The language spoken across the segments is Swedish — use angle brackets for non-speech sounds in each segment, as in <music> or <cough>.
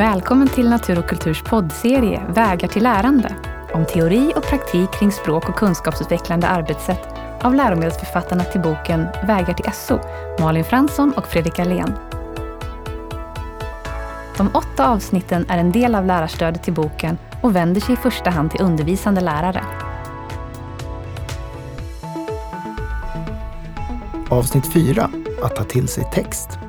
Välkommen till Natur och kulturs poddserie Vägar till lärande om teori och praktik kring språk och kunskapsutvecklande arbetssätt av läromedelsförfattarna till boken Vägar till SO, Malin Fransson och Fredrik Allén. De åtta avsnitten är en del av lärarstödet till boken och vänder sig i första hand till undervisande lärare. Avsnitt 4. Att ta till sig text.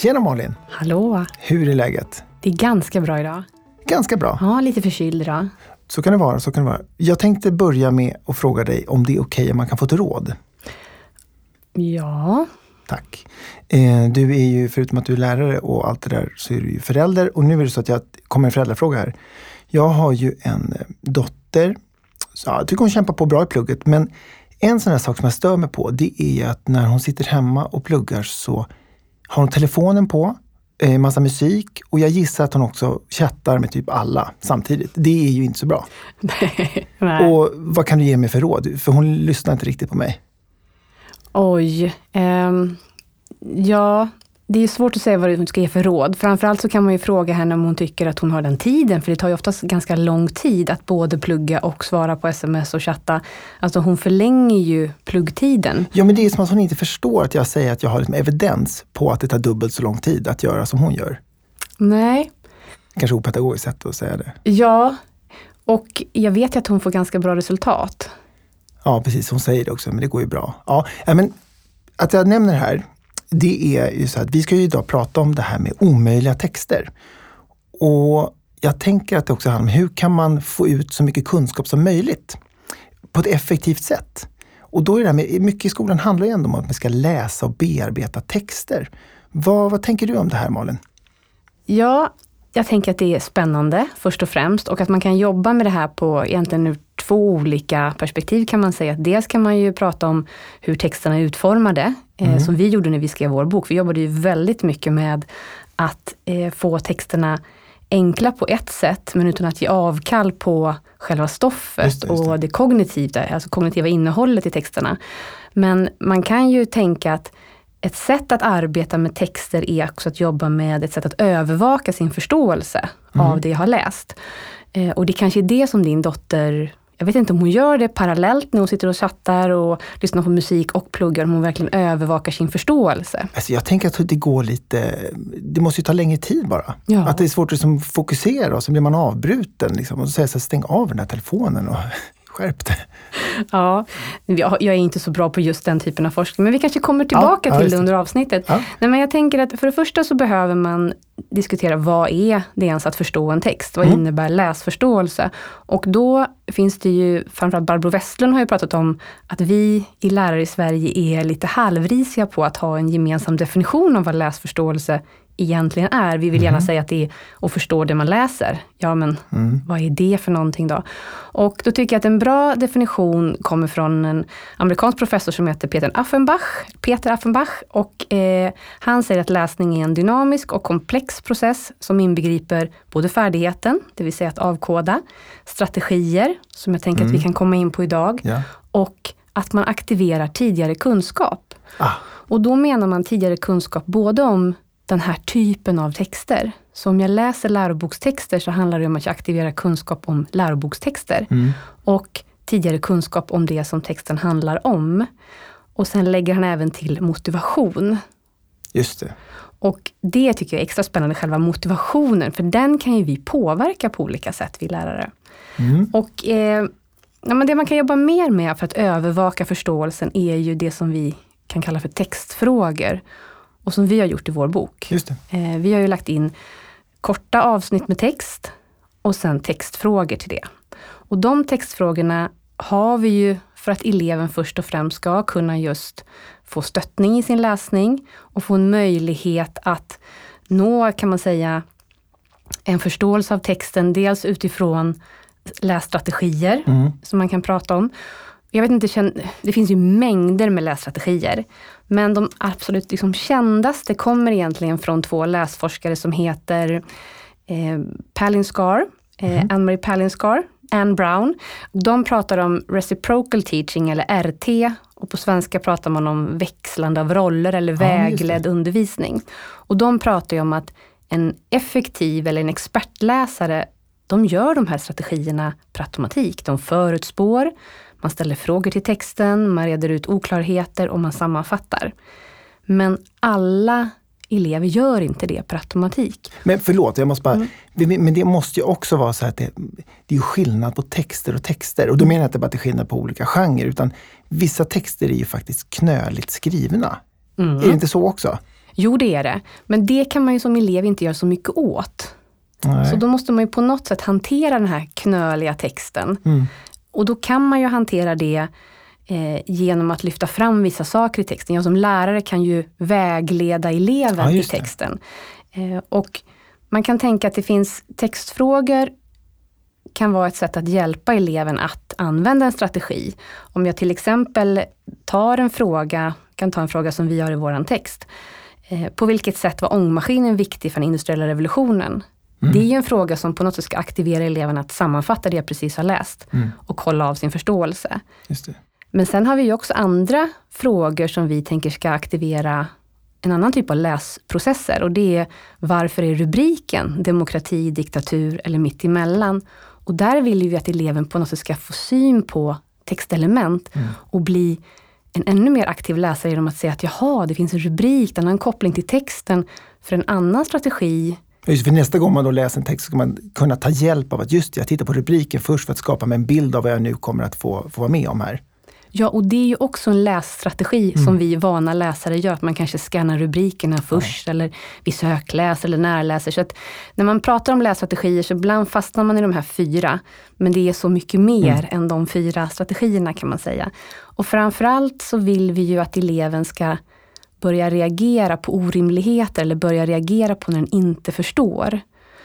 Tjena Malin! Hallå! Hur är läget? Det är ganska bra idag. Ganska bra. Ja, lite förkyld idag. Så kan det vara. Så kan det vara. Jag tänkte börja med att fråga dig om det är okej okay om man kan få ett råd? Ja. Tack. Eh, du är ju, förutom att du är lärare och allt det där, så är du ju förälder. Och nu är det så att jag kommer en föräldrafråga här. Jag har ju en eh, dotter. Så jag tycker hon kämpar på bra i plugget. Men en sån här sak som jag stör mig på, det är att när hon sitter hemma och pluggar så har hon telefonen på, eh, massa musik och jag gissar att hon också chattar med typ alla samtidigt. Det är ju inte så bra. <laughs> Och vad kan du ge mig för råd? För hon lyssnar inte riktigt på mig. Oj. Um, ja, det är svårt att säga vad hon ska ge för råd. Framförallt så kan man ju fråga henne om hon tycker att hon har den tiden, för det tar ju oftast ganska lång tid att både plugga och svara på sms och chatta. Alltså hon förlänger ju pluggtiden. Ja, men det är som att hon inte förstår att jag säger att jag har liksom evidens på att det tar dubbelt så lång tid att göra som hon gör. Nej. Kanske opedagogiskt sätt att säga det. Ja, och jag vet ju att hon får ganska bra resultat. Ja, precis. Hon säger det också, men det går ju bra. Ja, men att jag nämner det här, det är ju så att vi ska ju idag prata om det här med omöjliga texter. Och jag tänker att det också handlar om hur kan man få ut så mycket kunskap som möjligt på ett effektivt sätt. Och då är det här med, mycket i skolan handlar ju ändå om att man ska läsa och bearbeta texter. Vad, vad tänker du om det här Malin? Ja, jag tänker att det är spännande först och främst och att man kan jobba med det här på egentligen ur två olika perspektiv kan man säga. Dels kan man ju prata om hur texterna är utformade, mm. eh, som vi gjorde när vi skrev vår bok. Vi jobbade ju väldigt mycket med att eh, få texterna enkla på ett sätt, men utan att ge avkall på själva stoffet just det, just det. och det kognitiva, alltså kognitiva innehållet i texterna. Men man kan ju tänka att ett sätt att arbeta med texter är också att jobba med ett sätt att övervaka sin förståelse mm. av det jag har läst. Eh, och det kanske är det som din dotter jag vet inte om hon gör det parallellt när hon sitter och chattar och lyssnar på musik och pluggar, om hon verkligen övervakar sin förståelse. Alltså jag tänker att det går lite, det måste ju ta längre tid bara. Ja. Att det är svårt att liksom fokusera och så blir man avbruten. Liksom, och så säger jag stäng av den här telefonen. Och <laughs> skärp dig. Ja, jag är inte så bra på just den typen av forskning, men vi kanske kommer tillbaka ja, till det under avsnittet. Ja. Nej, men jag tänker att för det första så behöver man diskutera vad är det ens att förstå en text? Vad mm. innebär läsförståelse? Och då finns det ju, framförallt Barbro Westlund har ju pratat om att vi i lärare i Sverige är lite halvrisiga på att ha en gemensam definition av vad läsförståelse egentligen är. Vi vill gärna mm. säga att det är att förstå det man läser. Ja, men mm. vad är det för någonting då? Och då tycker jag att en bra definition kommer från en amerikansk professor som heter Peter Affenbach. Peter Affenbach och eh, han säger att läsning är en dynamisk och komplex process som inbegriper både färdigheten, det vill säga att avkoda, strategier, som jag tänker mm. att vi mm. kan komma in på idag, ja. och att man aktiverar tidigare kunskap. Ah. Och då menar man tidigare kunskap både om den här typen av texter. Så om jag läser lärobokstexter så handlar det om att jag aktiverar kunskap om lärobokstexter. Mm. Och tidigare kunskap om det som texten handlar om. Och sen lägger han även till motivation. Just det. Och det tycker jag är extra spännande, själva motivationen, för den kan ju vi påverka på olika sätt, vi lärare. Mm. Och eh, ja, men det man kan jobba mer med för att övervaka förståelsen är ju det som vi kan kalla för textfrågor och som vi har gjort i vår bok. Eh, vi har ju lagt in korta avsnitt med text och sen textfrågor till det. Och de textfrågorna har vi ju för att eleven först och främst ska kunna just få stöttning i sin läsning och få en möjlighet att nå, kan man säga, en förståelse av texten. Dels utifrån lässtrategier mm. som man kan prata om. Jag vet inte, det finns ju mängder med lässtrategier. Men de absolut liksom kändaste kommer egentligen från två läsforskare som heter eh, Palinscar, eh, mm. Anne-Marie Palinscar, Anne Brown. De pratar om reciprocal teaching eller RT Och på svenska pratar man om växlande av roller eller vägledd ja, undervisning. Och de pratar ju om att en effektiv eller en expertläsare, de gör de här strategierna per automatik. De förutspår, man ställer frågor till texten, man reder ut oklarheter och man sammanfattar. Men alla elever gör inte det per automatik. Men förlåt, jag måste bara, mm. men det måste ju också vara så att det, det är skillnad på texter och texter. Och då menar jag inte bara att det är skillnad på olika genrer, utan vissa texter är ju faktiskt knöligt skrivna. Mm. Är det inte så också? Jo, det är det. Men det kan man ju som elev inte göra så mycket åt. Nej. Så då måste man ju på något sätt hantera den här knöliga texten. Mm. Och då kan man ju hantera det eh, genom att lyfta fram vissa saker i texten. Jag som lärare kan ju vägleda eleven ja, i texten. Eh, och man kan tänka att det finns textfrågor kan vara ett sätt att hjälpa eleven att använda en strategi. Om jag till exempel tar en fråga, kan ta en fråga som vi har i vår text. Eh, på vilket sätt var ångmaskinen viktig för den industriella revolutionen? Mm. Det är ju en fråga som på något sätt ska aktivera eleven att sammanfatta det jag precis har läst mm. och kolla av sin förståelse. Men sen har vi också andra frågor som vi tänker ska aktivera en annan typ av läsprocesser och det är varför är rubriken demokrati, diktatur eller mittemellan? Och där vill vi att eleven på något sätt ska få syn på textelement mm. och bli en ännu mer aktiv läsare genom att se att jaha, det finns en rubrik, den har en koppling till texten för en annan strategi Just för nästa gång man då läser en text ska man kunna ta hjälp av att just jag tittar på rubriken först för att skapa mig en bild av vad jag nu kommer att få, få vara med om här. Ja, och det är ju också en lässtrategi mm. som vi vana läsare gör. Att man kanske skannar rubrikerna först ja. eller vi sökläser eller närläser. Så att när man pratar om lässtrategier så ibland fastnar man i de här fyra. Men det är så mycket mer mm. än de fyra strategierna kan man säga. Och framförallt så vill vi ju att eleven ska börja reagera på orimligheter eller börja reagera på när den inte förstår.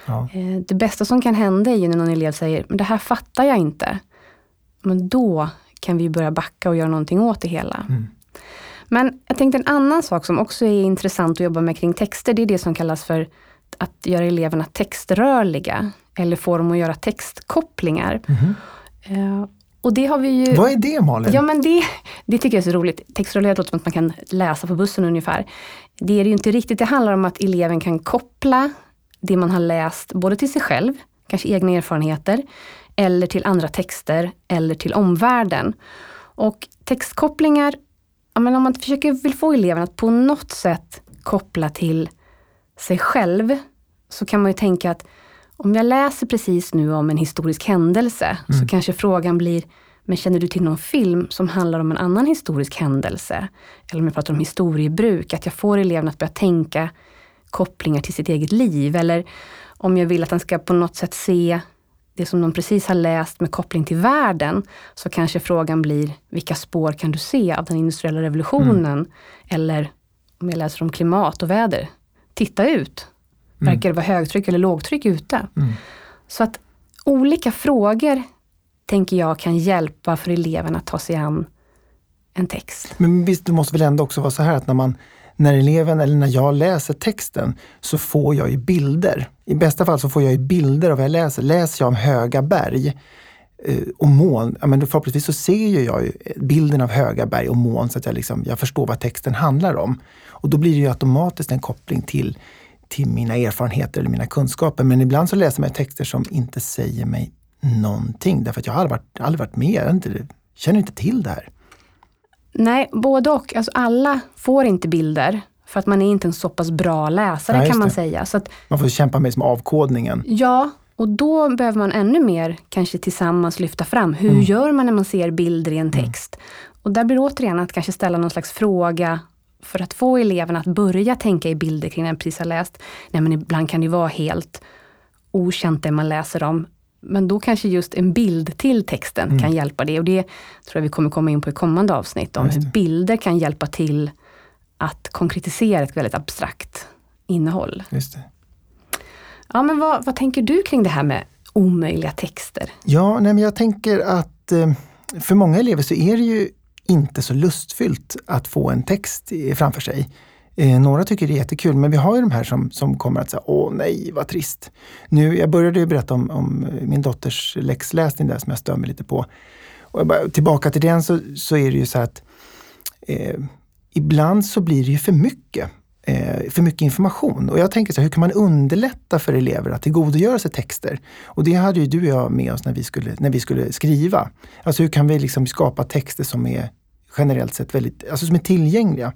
Ja. Eh, det bästa som kan hända är ju när någon elev säger, men det här fattar jag inte. Men då kan vi börja backa och göra någonting åt det hela. Mm. Men jag tänkte en annan sak som också är intressant att jobba med kring texter, det är det som kallas för att göra eleverna textrörliga. Eller få dem att göra textkopplingar. Mm. Och det har vi ju... Vad är det Malin? Ja men det, det tycker jag är så roligt. Textrörlighet låter som att man kan läsa på bussen ungefär. Det är det ju inte riktigt. Det handlar om att eleven kan koppla det man har läst både till sig själv, kanske egna erfarenheter, eller till andra texter eller till omvärlden. Och textkopplingar, ja, men om man försöker vill få eleven att på något sätt koppla till sig själv, så kan man ju tänka att om jag läser precis nu om en historisk händelse, mm. så kanske frågan blir, men känner du till någon film som handlar om en annan historisk händelse? Eller om jag pratar om historiebruk, att jag får eleven att börja tänka kopplingar till sitt eget liv. Eller om jag vill att han ska på något sätt se det som de precis har läst med koppling till världen, så kanske frågan blir, vilka spår kan du se av den industriella revolutionen? Mm. Eller om jag läser om klimat och väder, titta ut. Mm. Verkar det vara högtryck eller lågtryck ute? Mm. Så att olika frågor, tänker jag, kan hjälpa för eleverna att ta sig an en text. Men visst, det måste väl ändå också vara så här att när man när eleven eller när jag läser texten så får jag ju bilder. I bästa fall så får jag ju bilder av vad jag läser. Läser jag om höga berg eh, och moln, ja, men förhoppningsvis så ser ju jag ju bilden av höga berg och moln så att jag, liksom, jag förstår vad texten handlar om. Och då blir det ju automatiskt en koppling till, till mina erfarenheter eller mina kunskaper. Men ibland så läser man texter som inte säger mig någonting därför att jag har aldrig varit, aldrig varit med, jag inte, känner inte till det här. Nej, både och. Alltså alla får inte bilder. För att man är inte en så pass bra läsare ja, kan man det. säga. Så att, man får kämpa med som avkodningen. Ja, och då behöver man ännu mer kanske tillsammans lyfta fram. Hur mm. gör man när man ser bilder i en mm. text? Mm. Och där blir det återigen att kanske ställa någon slags fråga för att få eleverna att börja tänka i bilder kring det man precis har läst. Nej, men ibland kan det vara helt okänt det man läser om. Men då kanske just en bild till texten mm. kan hjälpa det. Och det tror jag vi kommer komma in på i kommande avsnitt, om hur bilder kan hjälpa till att konkretisera ett väldigt abstrakt innehåll. Just det. Ja, men vad, vad tänker du kring det här med omöjliga texter? Ja, nej, men jag tänker att eh, för många elever så är det ju inte så lustfyllt att få en text framför sig. Eh, några tycker det är jättekul, men vi har ju de här som, som kommer att säga åh nej, vad trist. Nu, jag började ju berätta om, om eh, min dotters läxläsning där som jag stör mig lite på. Och bara, tillbaka till den så, så är det ju så att eh, ibland så blir det ju för mycket. Eh, för mycket information. Och jag tänker så här, hur kan man underlätta för elever att tillgodogöra sig texter? Och det hade ju du och jag med oss när vi skulle, när vi skulle skriva. Alltså hur kan vi liksom skapa texter som är generellt sett väldigt, alltså som är tillgängliga?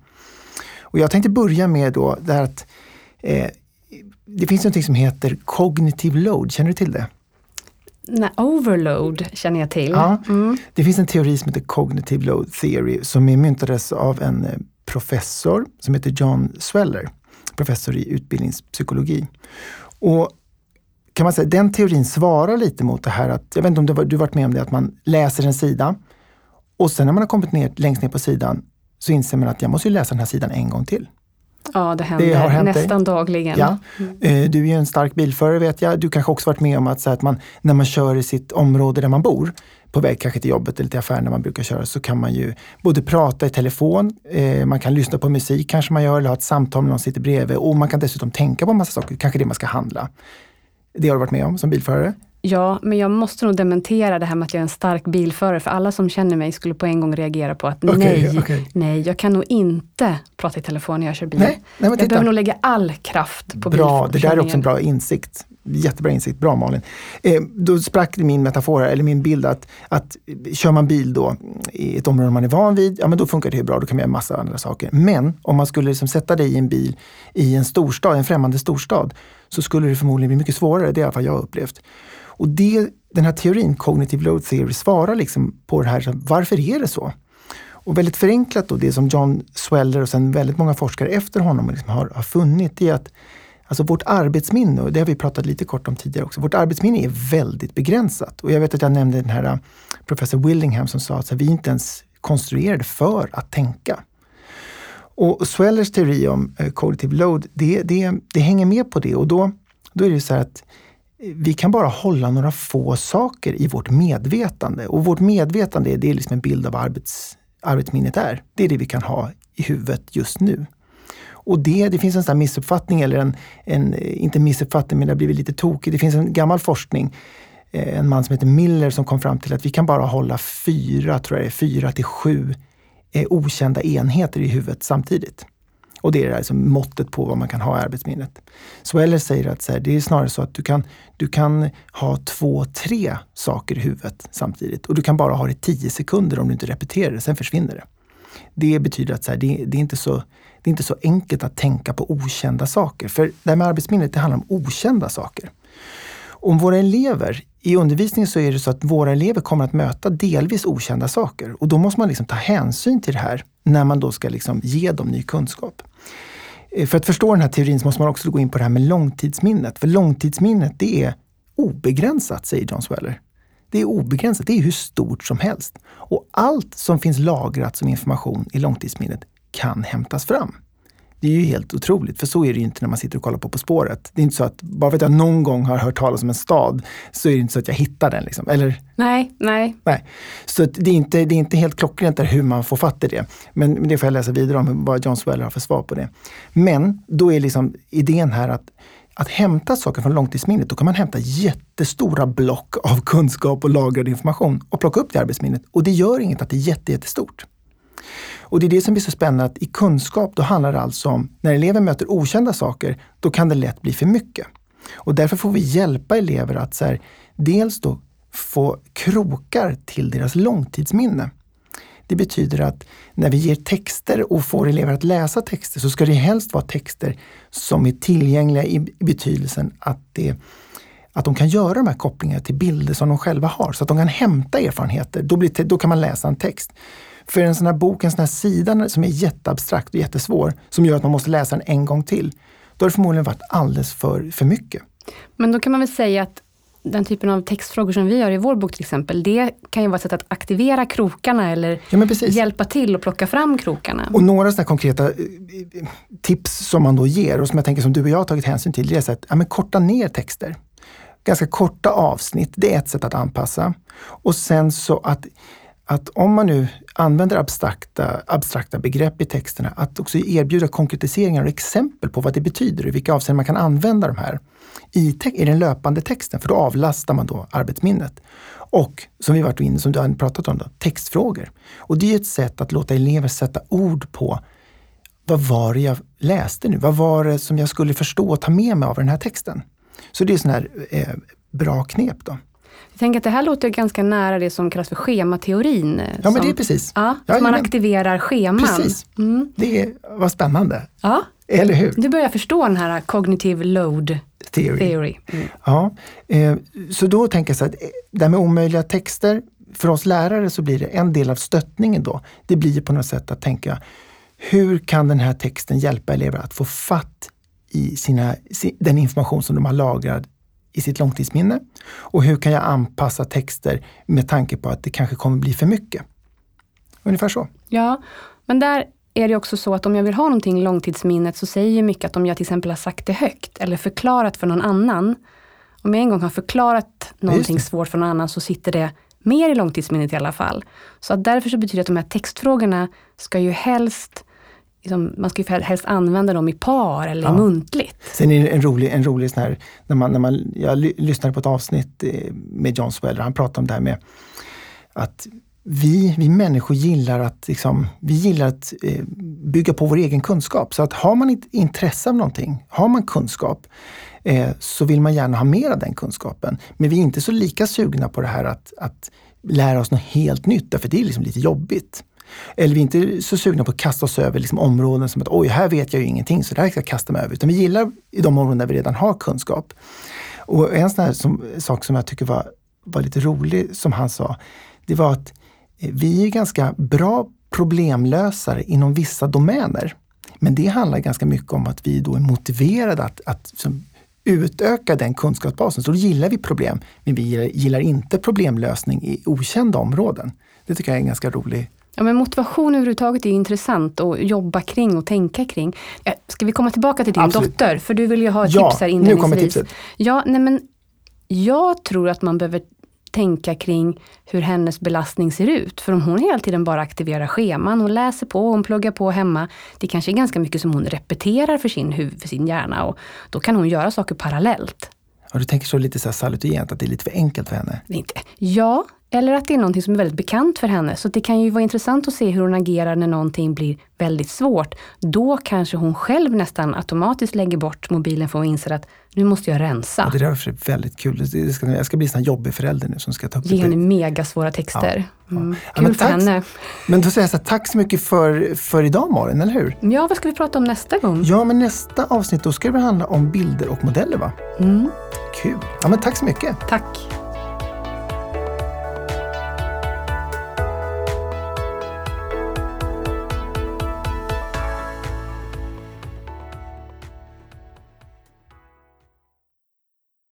Och jag tänkte börja med då det här att eh, det finns något som heter cognitive load, känner du till det? Nej, overload känner jag till. Ja, mm. Det finns en teori som heter cognitive load theory som är myntades av en eh, professor som heter John Sweller, professor i utbildningspsykologi. Och kan man säga, den teorin svarar lite mot det här att, jag vet inte om du, varit med om det, att man läser en sida och sen när man har kommit ner, längst ner på sidan så inser man att jag måste läsa den här sidan en gång till. Ja, det händer det har hänt nästan dig. dagligen. Ja. Mm. Du är ju en stark bilförare vet jag. Du kanske också varit med om att, så att man, när man kör i sitt område där man bor, på väg kanske till jobbet eller till affären när man brukar köra, så kan man ju både prata i telefon, eh, man kan lyssna på musik kanske man gör, eller ha ett samtal med någon som sitter bredvid och man kan dessutom tänka på en massa saker, kanske det man ska handla. Det har du varit med om som bilförare? Ja, men jag måste nog dementera det här med att jag är en stark bilförare, för alla som känner mig skulle på en gång reagera på att okay, nej, okay. nej, jag kan nog inte prata i telefon när jag kör bil. Nej, nej, jag behöver nog lägga all kraft på Bra, det där är också en bra insikt. Jättebra insikt, bra Malin. Eh, då sprack min metafor, eller min bild att, att kör man bil då i ett område man är van vid, ja men då funkar det bra, då kan man göra massa andra saker. Men om man skulle liksom sätta dig i en bil i en storstad, en främmande storstad, så skulle det förmodligen bli mycket svårare, det är i alla fall jag upplevt. Och det, den här teorin, Cognitive Load Theory, svarar liksom på det här, varför är det så? Och väldigt förenklat då, det som John Sweller och sen väldigt många forskare efter honom liksom har, har funnit är att Alltså vårt arbetsminne, och det har vi pratat lite kort om tidigare också, vårt arbetsminne är väldigt begränsat. Och jag vet att jag nämnde den här äh, professor Willingham som sa att vi inte ens konstruerade för att tänka. Och Swellers teori om äh, cognitive load, det, det, det hänger med på det och då, då är det så här att vi kan bara hålla några få saker i vårt medvetande. Och vårt medvetande det är liksom en bild av arbets, arbetsminnet är. Det är det vi kan ha i huvudet just nu. Och det, det finns en sån missuppfattning, eller en, en, eh, inte missuppfattning, men det har blivit lite tokigt. Det finns en gammal forskning, eh, en man som heter Miller som kom fram till att vi kan bara hålla fyra, tror jag det är, fyra till sju eh, okända enheter i huvudet samtidigt. Och det är alltså måttet på vad man kan ha i arbetsminnet. Sweller säger att så här, det är snarare så att du kan, du kan ha två, tre saker i huvudet samtidigt och du kan bara ha det i tio sekunder om du inte repeterar det, sen försvinner det. Det betyder att så här, det, det, är inte så, det är inte så enkelt att tänka på okända saker. För det här med arbetsminnet, det handlar om okända saker. Om våra elever, i undervisningen så är det så att våra elever kommer att möta delvis okända saker och då måste man liksom ta hänsyn till det här när man då ska liksom ge dem ny kunskap. Eh, för att förstå den här teorin så måste man också gå in på det här med långtidsminnet. För långtidsminnet det är obegränsat, säger John Sweller. Det är obegränsat, det är hur stort som helst. Och allt som finns lagrat som information i långtidsminnet kan hämtas fram. Det är ju helt otroligt, för så är det ju inte när man sitter och kollar på På spåret. Det är inte så att bara för att jag någon gång har hört talas om en stad så är det inte så att jag hittar den. Liksom. Eller? Nej, nej. nej. Så det är, inte, det är inte helt klockrent där hur man får fatt i det. Men det får jag läsa vidare om vad John Sweller har för svar på det. Men då är liksom idén här att att hämta saker från långtidsminnet, då kan man hämta jättestora block av kunskap och lagrad information och plocka upp det i arbetsminnet. Och det gör inget att det är jättestort. Och det är det som blir så spännande, att i kunskap då handlar det alltså om, när elever möter okända saker, då kan det lätt bli för mycket. Och därför får vi hjälpa elever att så här, dels då få krokar till deras långtidsminne. Det betyder att när vi ger texter och får elever att läsa texter så ska det helst vara texter som är tillgängliga i betydelsen att, det, att de kan göra de här kopplingarna till bilder som de själva har, så att de kan hämta erfarenheter. Då, blir, då kan man läsa en text. För en sån här bok, en sån här sida som är jätteabstrakt och jättesvår, som gör att man måste läsa den en gång till, då har det förmodligen varit alldeles för, för mycket. Men då kan man väl säga att den typen av textfrågor som vi gör i vår bok till exempel, det kan ju vara ett sätt att aktivera krokarna eller ja, hjälpa till att plocka fram krokarna. Och några sådana konkreta eh, tips som man då ger och som jag tänker som du och jag har tagit hänsyn till, det är att ja, men korta ner texter. Ganska korta avsnitt, det är ett sätt att anpassa. Och sen så att att om man nu använder abstrakta, abstrakta begrepp i texterna, att också erbjuda konkretiseringar och exempel på vad det betyder och i vilka avseenden man kan använda de här i, i den löpande texten, för då avlastar man då arbetsminnet. Och som vi varit inne som du har pratat om, då, textfrågor. Och det är ett sätt att låta elever sätta ord på vad var det jag läste nu? Vad var det som jag skulle förstå och ta med mig av den här texten? Så det är sådana här eh, bra knep då. Jag tänker att det här låter ganska nära det som kallas för schemateorin. Ja, som, men det är precis. Ja, ja man aktiverar scheman. Precis. Mm. Det var spännande. Ja. Eller hur? Du börjar förstå den här cognitive load theory. theory. Mm. Ja, eh, så då tänker jag så att eh, det här med omöjliga texter, för oss lärare så blir det en del av stöttningen då. Det blir på något sätt att tänka, hur kan den här texten hjälpa elever att få fatt i sina, den information som de har lagrat i sitt långtidsminne? Och hur kan jag anpassa texter med tanke på att det kanske kommer bli för mycket? Ungefär så. Ja, men där är det också så att om jag vill ha någonting i långtidsminnet så säger mycket att om jag till exempel har sagt det högt eller förklarat för någon annan. Om jag en gång har förklarat någonting svårt för någon annan så sitter det mer i långtidsminnet i alla fall. Så därför så betyder det att de här textfrågorna ska ju helst liksom, man ska ju helst använda dem i par eller ja. muntligt. Sen är det en rolig, en rolig sån här, när man, när man, jag lyssnade på ett avsnitt eh, med John Sweller, han pratade om det här med att vi, vi människor gillar att, liksom, vi gillar att eh, bygga på vår egen kunskap. Så att har man ett intresse av någonting, har man kunskap, eh, så vill man gärna ha mer av den kunskapen. Men vi är inte så lika sugna på det här att, att lära oss något helt nytt, därför det är liksom lite jobbigt. Eller vi är inte så sugna på att kasta oss över liksom områden som att oj, här vet jag ju ingenting, så det här ska jag kasta mig över. Utan vi gillar i de områden där vi redan har kunskap. Och en sån här som, sak som jag tycker var, var lite rolig, som han sa, det var att eh, vi är ganska bra problemlösare inom vissa domäner. Men det handlar ganska mycket om att vi då är motiverade att, att som, utöka den kunskapsbasen. Så då gillar vi problem, men vi gillar, gillar inte problemlösning i okända områden. Det tycker jag är en ganska rolig Ja, men motivation överhuvudtaget är intressant att jobba kring och tänka kring. Ska vi komma tillbaka till din Absolut. dotter? För du vill ju ha ja, tips här inledningsvis. nu kommer tipset. Ja, nej men jag tror att man behöver tänka kring hur hennes belastning ser ut. För om hon hela tiden bara aktiverar scheman, hon läser på, hon pluggar på hemma. Det kanske är ganska mycket som hon repeterar för sin, huvud, för sin hjärna och då kan hon göra saker parallellt. Ja, du tänker så lite så salutogent, att det är lite för enkelt för henne? Inte. Ja, eller att det är någonting som är väldigt bekant för henne. Så det kan ju vara intressant att se hur hon agerar när någonting blir väldigt svårt. Då kanske hon själv nästan automatiskt lägger bort mobilen för att inse att nu måste jag rensa. Ja, det där är väldigt kul. Det ska, jag ska bli en jobbig förälder nu som ska ta upp Ge henne megasvåra texter. Ja, mm. Kul ja, för tack, henne. Men då säger jag så här, tack så mycket för, för idag Malin, eller hur? Ja, vad ska vi prata om nästa gång? Ja, men nästa avsnitt då ska det handla om bilder och modeller va? Mm. Kul. Ja, men tack så mycket. Tack.